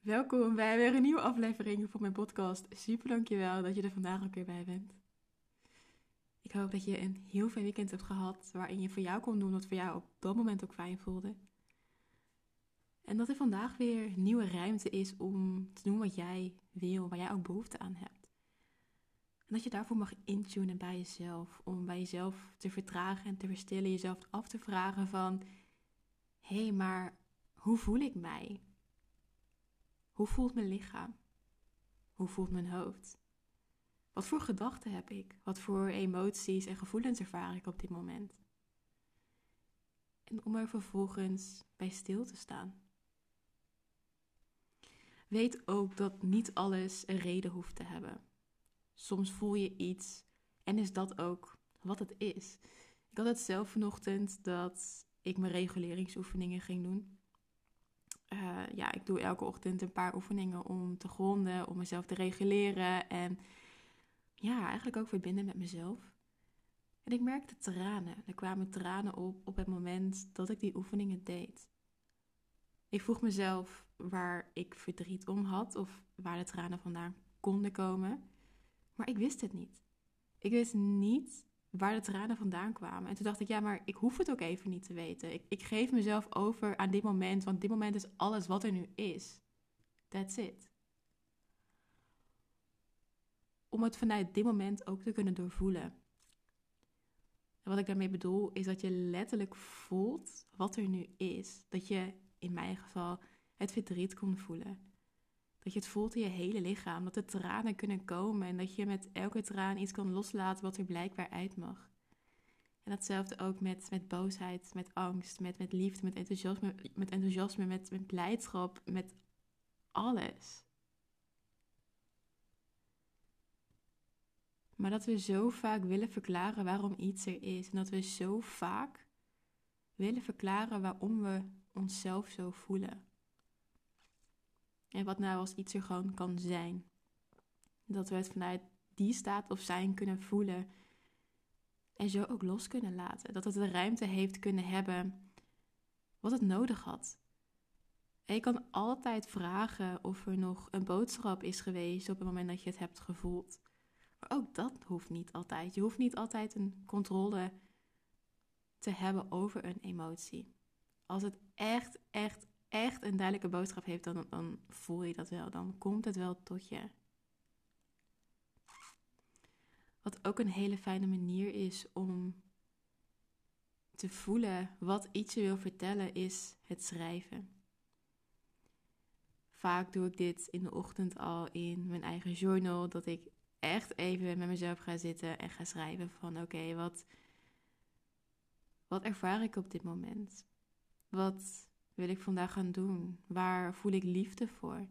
Welkom bij weer een nieuwe aflevering van mijn podcast. Super dankjewel dat je er vandaag ook weer bij bent. Ik hoop dat je een heel fijn weekend hebt gehad waarin je voor jou kon doen wat voor jou op dat moment ook fijn voelde. En dat er vandaag weer nieuwe ruimte is om te doen wat jij wil, waar jij ook behoefte aan hebt. En dat je daarvoor mag intunen bij jezelf, om bij jezelf te vertragen en te verstillen, jezelf af te vragen van, hé, hey, maar hoe voel ik mij? Hoe voelt mijn lichaam? Hoe voelt mijn hoofd? Wat voor gedachten heb ik? Wat voor emoties en gevoelens ervaar ik op dit moment? En om er vervolgens bij stil te staan. Weet ook dat niet alles een reden hoeft te hebben. Soms voel je iets en is dat ook wat het is. Ik had het zelf vanochtend dat ik mijn reguleringsoefeningen ging doen. Uh, ja, ik doe elke ochtend een paar oefeningen om te gronden, om mezelf te reguleren en ja, eigenlijk ook verbinden met mezelf. En ik merkte tranen. Er kwamen tranen op op het moment dat ik die oefeningen deed. Ik vroeg mezelf waar ik verdriet om had of waar de tranen vandaan konden komen, maar ik wist het niet. Ik wist niet waar de tranen vandaan kwamen. En toen dacht ik, ja, maar ik hoef het ook even niet te weten. Ik, ik geef mezelf over aan dit moment, want dit moment is alles wat er nu is. That's it. Om het vanuit dit moment ook te kunnen doorvoelen. En wat ik daarmee bedoel, is dat je letterlijk voelt wat er nu is. Dat je in mijn geval het verdriet kon voelen. Dat je het voelt in je hele lichaam. Dat de tranen kunnen komen en dat je met elke traan iets kan loslaten wat er blijkbaar uit mag. En datzelfde ook met, met boosheid, met angst, met, met liefde, met enthousiasme, met, enthousiasme met, met blijdschap, met alles. Maar dat we zo vaak willen verklaren waarom iets er is. En dat we zo vaak willen verklaren waarom we onszelf zo voelen. En wat nou als iets er gewoon kan zijn. Dat we het vanuit die staat of zijn kunnen voelen. En zo ook los kunnen laten. Dat het de ruimte heeft kunnen hebben wat het nodig had. En je kan altijd vragen of er nog een boodschap is geweest op het moment dat je het hebt gevoeld. Maar ook dat hoeft niet altijd. Je hoeft niet altijd een controle te hebben over een emotie. Als het echt, echt, echt een duidelijke boodschap heeft, dan, dan voel je dat wel. Dan komt het wel tot je. Wat ook een hele fijne manier is om te voelen wat iets je wil vertellen, is het schrijven. Vaak doe ik dit in de ochtend al in mijn eigen journal, dat ik echt even met mezelf ga zitten en ga schrijven van oké, wat, wat ervaar ik op dit moment? Wat wil ik vandaag gaan doen? Waar voel ik liefde voor?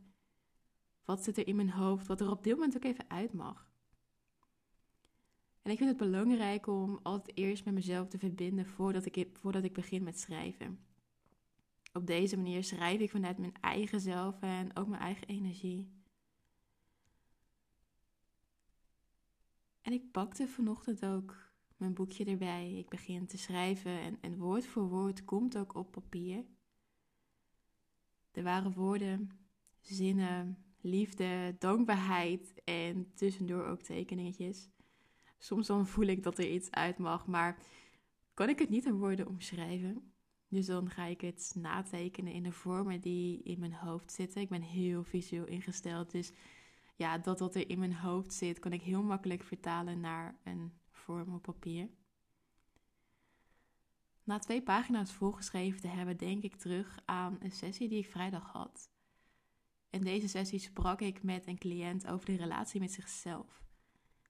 Wat zit er in mijn hoofd wat er op dit moment ook even uit mag? En ik vind het belangrijk om altijd eerst met mezelf te verbinden voordat ik, voordat ik begin met schrijven. Op deze manier schrijf ik vanuit mijn eigen zelf en ook mijn eigen energie. En ik pakte vanochtend ook mijn boekje erbij. Ik begin te schrijven en, en woord voor woord komt ook op papier. Er waren woorden, zinnen, liefde, dankbaarheid en tussendoor ook tekeningetjes. Soms dan voel ik dat er iets uit mag, maar kan ik het niet in woorden omschrijven. Dus dan ga ik het natekenen in de vormen die in mijn hoofd zitten. Ik ben heel visueel ingesteld, dus ja, dat wat er in mijn hoofd zit, kan ik heel makkelijk vertalen naar een vorm op papier. Na twee pagina's volgeschreven te hebben, denk ik terug aan een sessie die ik vrijdag had. In deze sessie sprak ik met een cliënt over de relatie met zichzelf.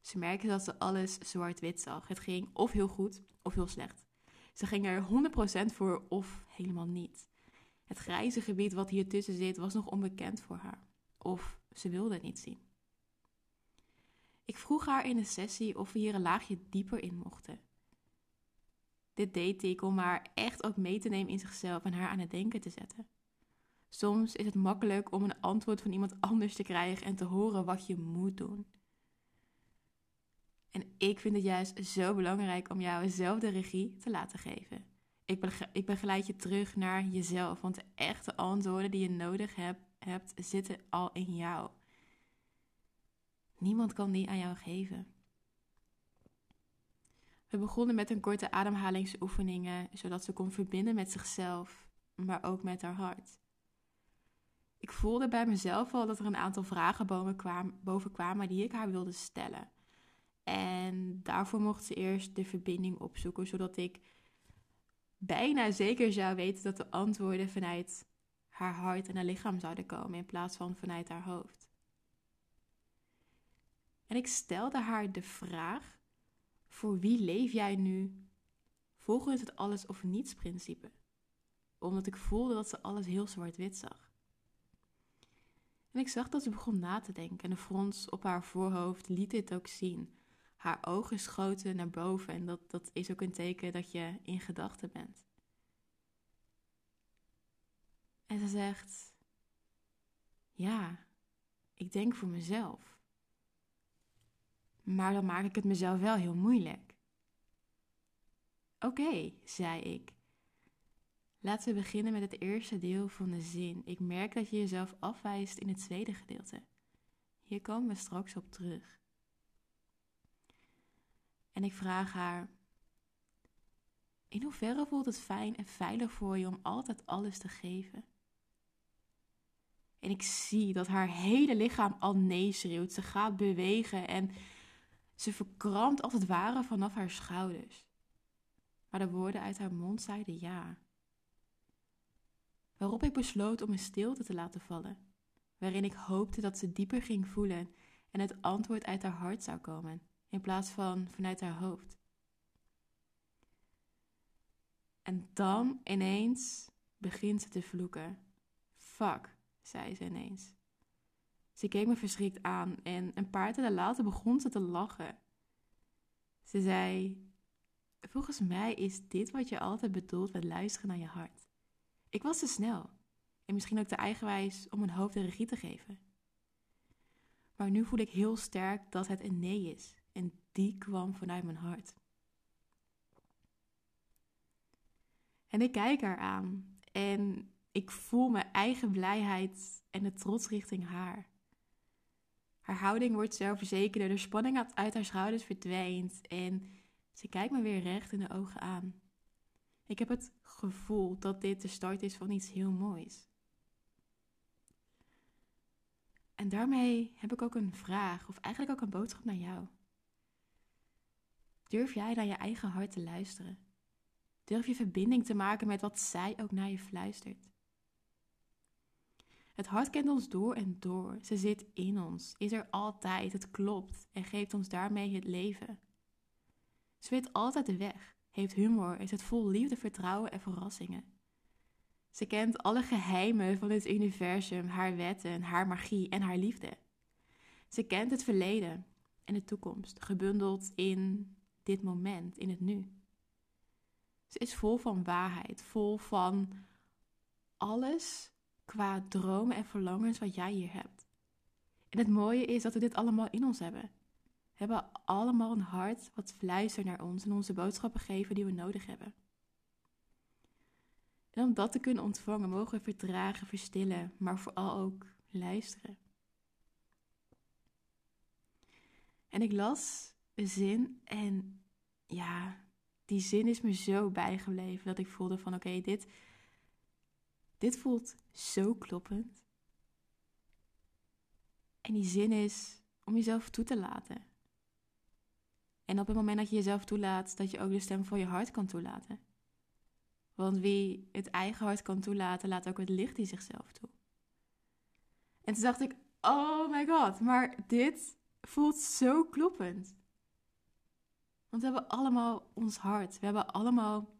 Ze merkte dat ze alles zwart-wit zag. Het ging of heel goed of heel slecht. Ze ging er 100% voor of helemaal niet. Het grijze gebied wat hier tussen zit was nog onbekend voor haar. Of ze wilde het niet zien. Ik vroeg haar in de sessie of we hier een laagje dieper in mochten. Dit deed ik om haar echt ook mee te nemen in zichzelf en haar aan het denken te zetten. Soms is het makkelijk om een antwoord van iemand anders te krijgen en te horen wat je moet doen. En ik vind het juist zo belangrijk om jou zelf de regie te laten geven. Ik, begeleid je terug naar jezelf, want de echte antwoorden die je nodig hebt, hebt, zitten al in jou. Niemand kan die aan jou geven. We begonnen met een korte ademhalingsoefeningen, zodat ze kon verbinden met zichzelf, maar ook met haar hart. Ik voelde bij mezelf al dat er een aantal vragen boven kwamen die ik haar wilde stellen. En daarvoor mocht ze eerst de verbinding opzoeken, zodat ik bijna zeker zou weten dat de antwoorden vanuit haar hart en haar lichaam zouden komen in plaats van vanuit haar hoofd. En ik stelde haar de vraag: voor wie leef jij nu volgens het alles of niets principe? Omdat ik voelde dat ze alles heel zwart-wit zag. En ik zag dat ze begon na te denken en de frons op haar voorhoofd liet dit ook zien. Haar ogen schoten naar boven en dat, dat is ook een teken dat je in gedachten bent. En ze zegt: Ja, ik denk voor mezelf. Maar dan maak ik het mezelf wel heel moeilijk. Oké, zei ik. Laten we beginnen met het eerste deel van de zin. Ik merk dat je jezelf afwijst in het tweede gedeelte. Hier komen we straks op terug. En ik vraag haar: In hoeverre voelt het fijn en veilig voor je om altijd alles te geven? En ik zie dat haar hele lichaam al nee schreeuwt. Ze gaat bewegen en ze verkrampt als het ware vanaf haar schouders. Maar de woorden uit haar mond zeiden ja. Waarop ik besloot om een stilte te laten vallen, waarin ik hoopte dat ze dieper ging voelen en het antwoord uit haar hart zou komen, in plaats van vanuit haar hoofd. En dan ineens begint ze te vloeken. Fuck, zei ze ineens. Ze keek me verschrikt aan en een paar dagen later begon ze te lachen. Ze zei: Volgens mij is dit wat je altijd bedoelt met luisteren naar je hart. Ik was te snel en misschien ook te eigenwijs om mijn hoofd de regie te geven. Maar nu voel ik heel sterk dat het een nee is en die kwam vanuit mijn hart. En ik kijk haar aan en ik voel mijn eigen blijheid en de trots richting haar. Haar houding wordt zelfverzekerder, de spanning uit haar schouders verdwijnt en ze kijkt me weer recht in de ogen aan. Ik heb het gevoel dat dit de start is van iets heel moois. En daarmee heb ik ook een vraag, of eigenlijk ook een boodschap naar jou. Durf jij naar je eigen hart te luisteren? Durf je verbinding te maken met wat zij ook naar je fluistert? Het hart kent ons door en door. Ze zit in ons, is er altijd, het klopt en geeft ons daarmee het leven. Ze weet altijd de weg, heeft humor, is het vol liefde, vertrouwen en verrassingen. Ze kent alle geheimen van het universum, haar wetten, haar magie en haar liefde. Ze kent het verleden en de toekomst, gebundeld in dit moment, in het nu. Ze is vol van waarheid, vol van alles qua dromen en verlangens wat jij hier hebt. En het mooie is dat we dit allemaal in ons hebben. We hebben allemaal een hart wat fluistert naar ons en onze boodschappen geven die we nodig hebben. En om dat te kunnen ontvangen, mogen we vertragen, verstillen, maar vooral ook luisteren. En ik las een zin en ja, die zin is me zo bijgebleven dat ik voelde van oké, dit, dit voelt zo kloppend. En die zin is om jezelf toe te laten. En op het moment dat je jezelf toelaat, dat je ook de stem van je hart kan toelaten. Want wie het eigen hart kan toelaten, laat ook het licht in zichzelf toe. En toen dacht ik, oh my god, maar dit voelt zo kloppend. Want we hebben allemaal ons hart. We hebben allemaal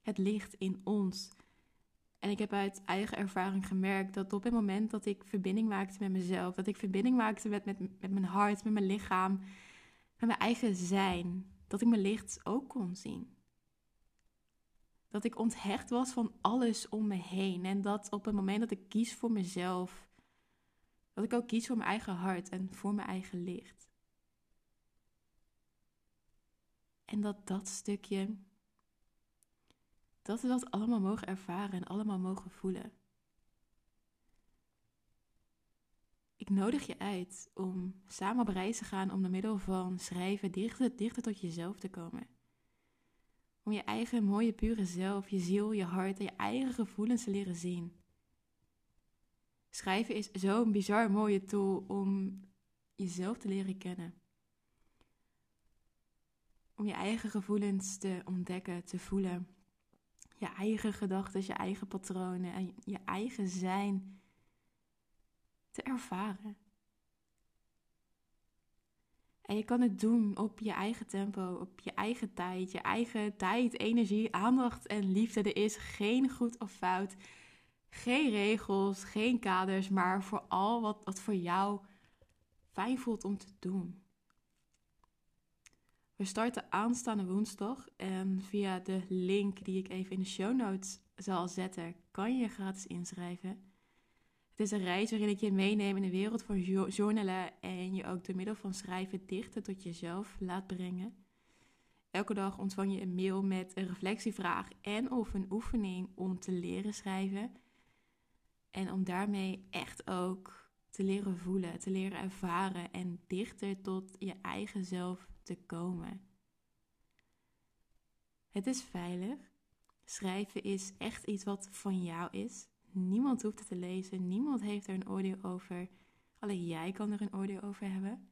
het licht in ons. En ik heb uit eigen ervaring gemerkt dat op het moment dat ik verbinding maakte met mezelf, dat ik verbinding maakte met, met, mijn hart, met mijn lichaam, met mijn eigen zijn, dat ik mijn licht ook kon zien. Dat ik onthecht was van alles om me heen. En dat op het moment dat ik kies voor mezelf, dat ik ook kies voor mijn eigen hart en voor mijn eigen licht. En dat dat stukje dat we dat allemaal mogen ervaren en allemaal mogen voelen. ik nodig je uit om samen op reis te gaan om door middel van schrijven dichter, dichter tot jezelf te komen. Om je eigen mooie, pure zelf, je ziel, je hart en je eigen gevoelens te leren zien. Schrijven is zo'n bizar mooie tool om jezelf te leren kennen. Om je eigen gevoelens te ontdekken, te voelen. Je eigen gedachten, je eigen patronen en je eigen zijn te ervaren. En je kan het doen op je eigen tempo, op je eigen tijd, je eigen tijd, energie, aandacht en liefde. Er is geen goed of fout, geen regels, geen kaders, maar vooral wat, wat voor jou fijn voelt om te doen. We starten aanstaande woensdag en via de link die ik even in de show notes zal zetten, kan je gratis inschrijven. Het is een reis waarin ik je meeneem in de wereld van journalen en je ook door middel van schrijven dichter tot jezelf laat brengen. Elke dag ontvang je een mail met een reflectievraag en of een oefening om te leren schrijven. En om daarmee echt ook te leren voelen, te leren ervaren en dichter tot je eigen zelf te komen. Het is veilig. Schrijven is echt iets wat van jou is. Niemand hoeft het te lezen, niemand heeft er een oordeel over. Alleen jij kan er een oordeel over hebben.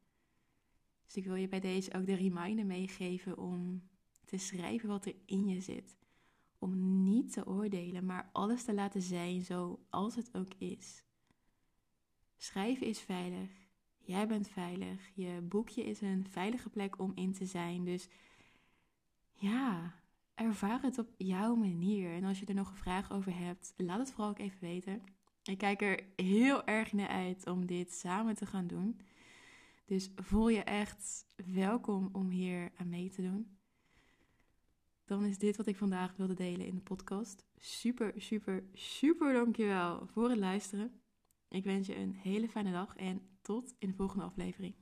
Dus ik wil je bij deze ook de reminder meegeven om te schrijven wat er in je zit. Om niet te oordelen, maar alles te laten zijn zoals het ook is. Schrijven is veilig. Jij bent veilig. Je boekje is een veilige plek om in te zijn. Dus ja, ervaar het op jouw manier. En als je er nog een vraag over hebt, laat het vooral ook even weten. Ik kijk er heel erg naar uit om dit samen te gaan doen. Dus voel je echt welkom om hier aan mee te doen. Dan is dit wat ik vandaag wilde delen in de podcast. Super, super, super dankjewel voor het luisteren. Ik wens je een hele fijne dag en tot in de volgende aflevering.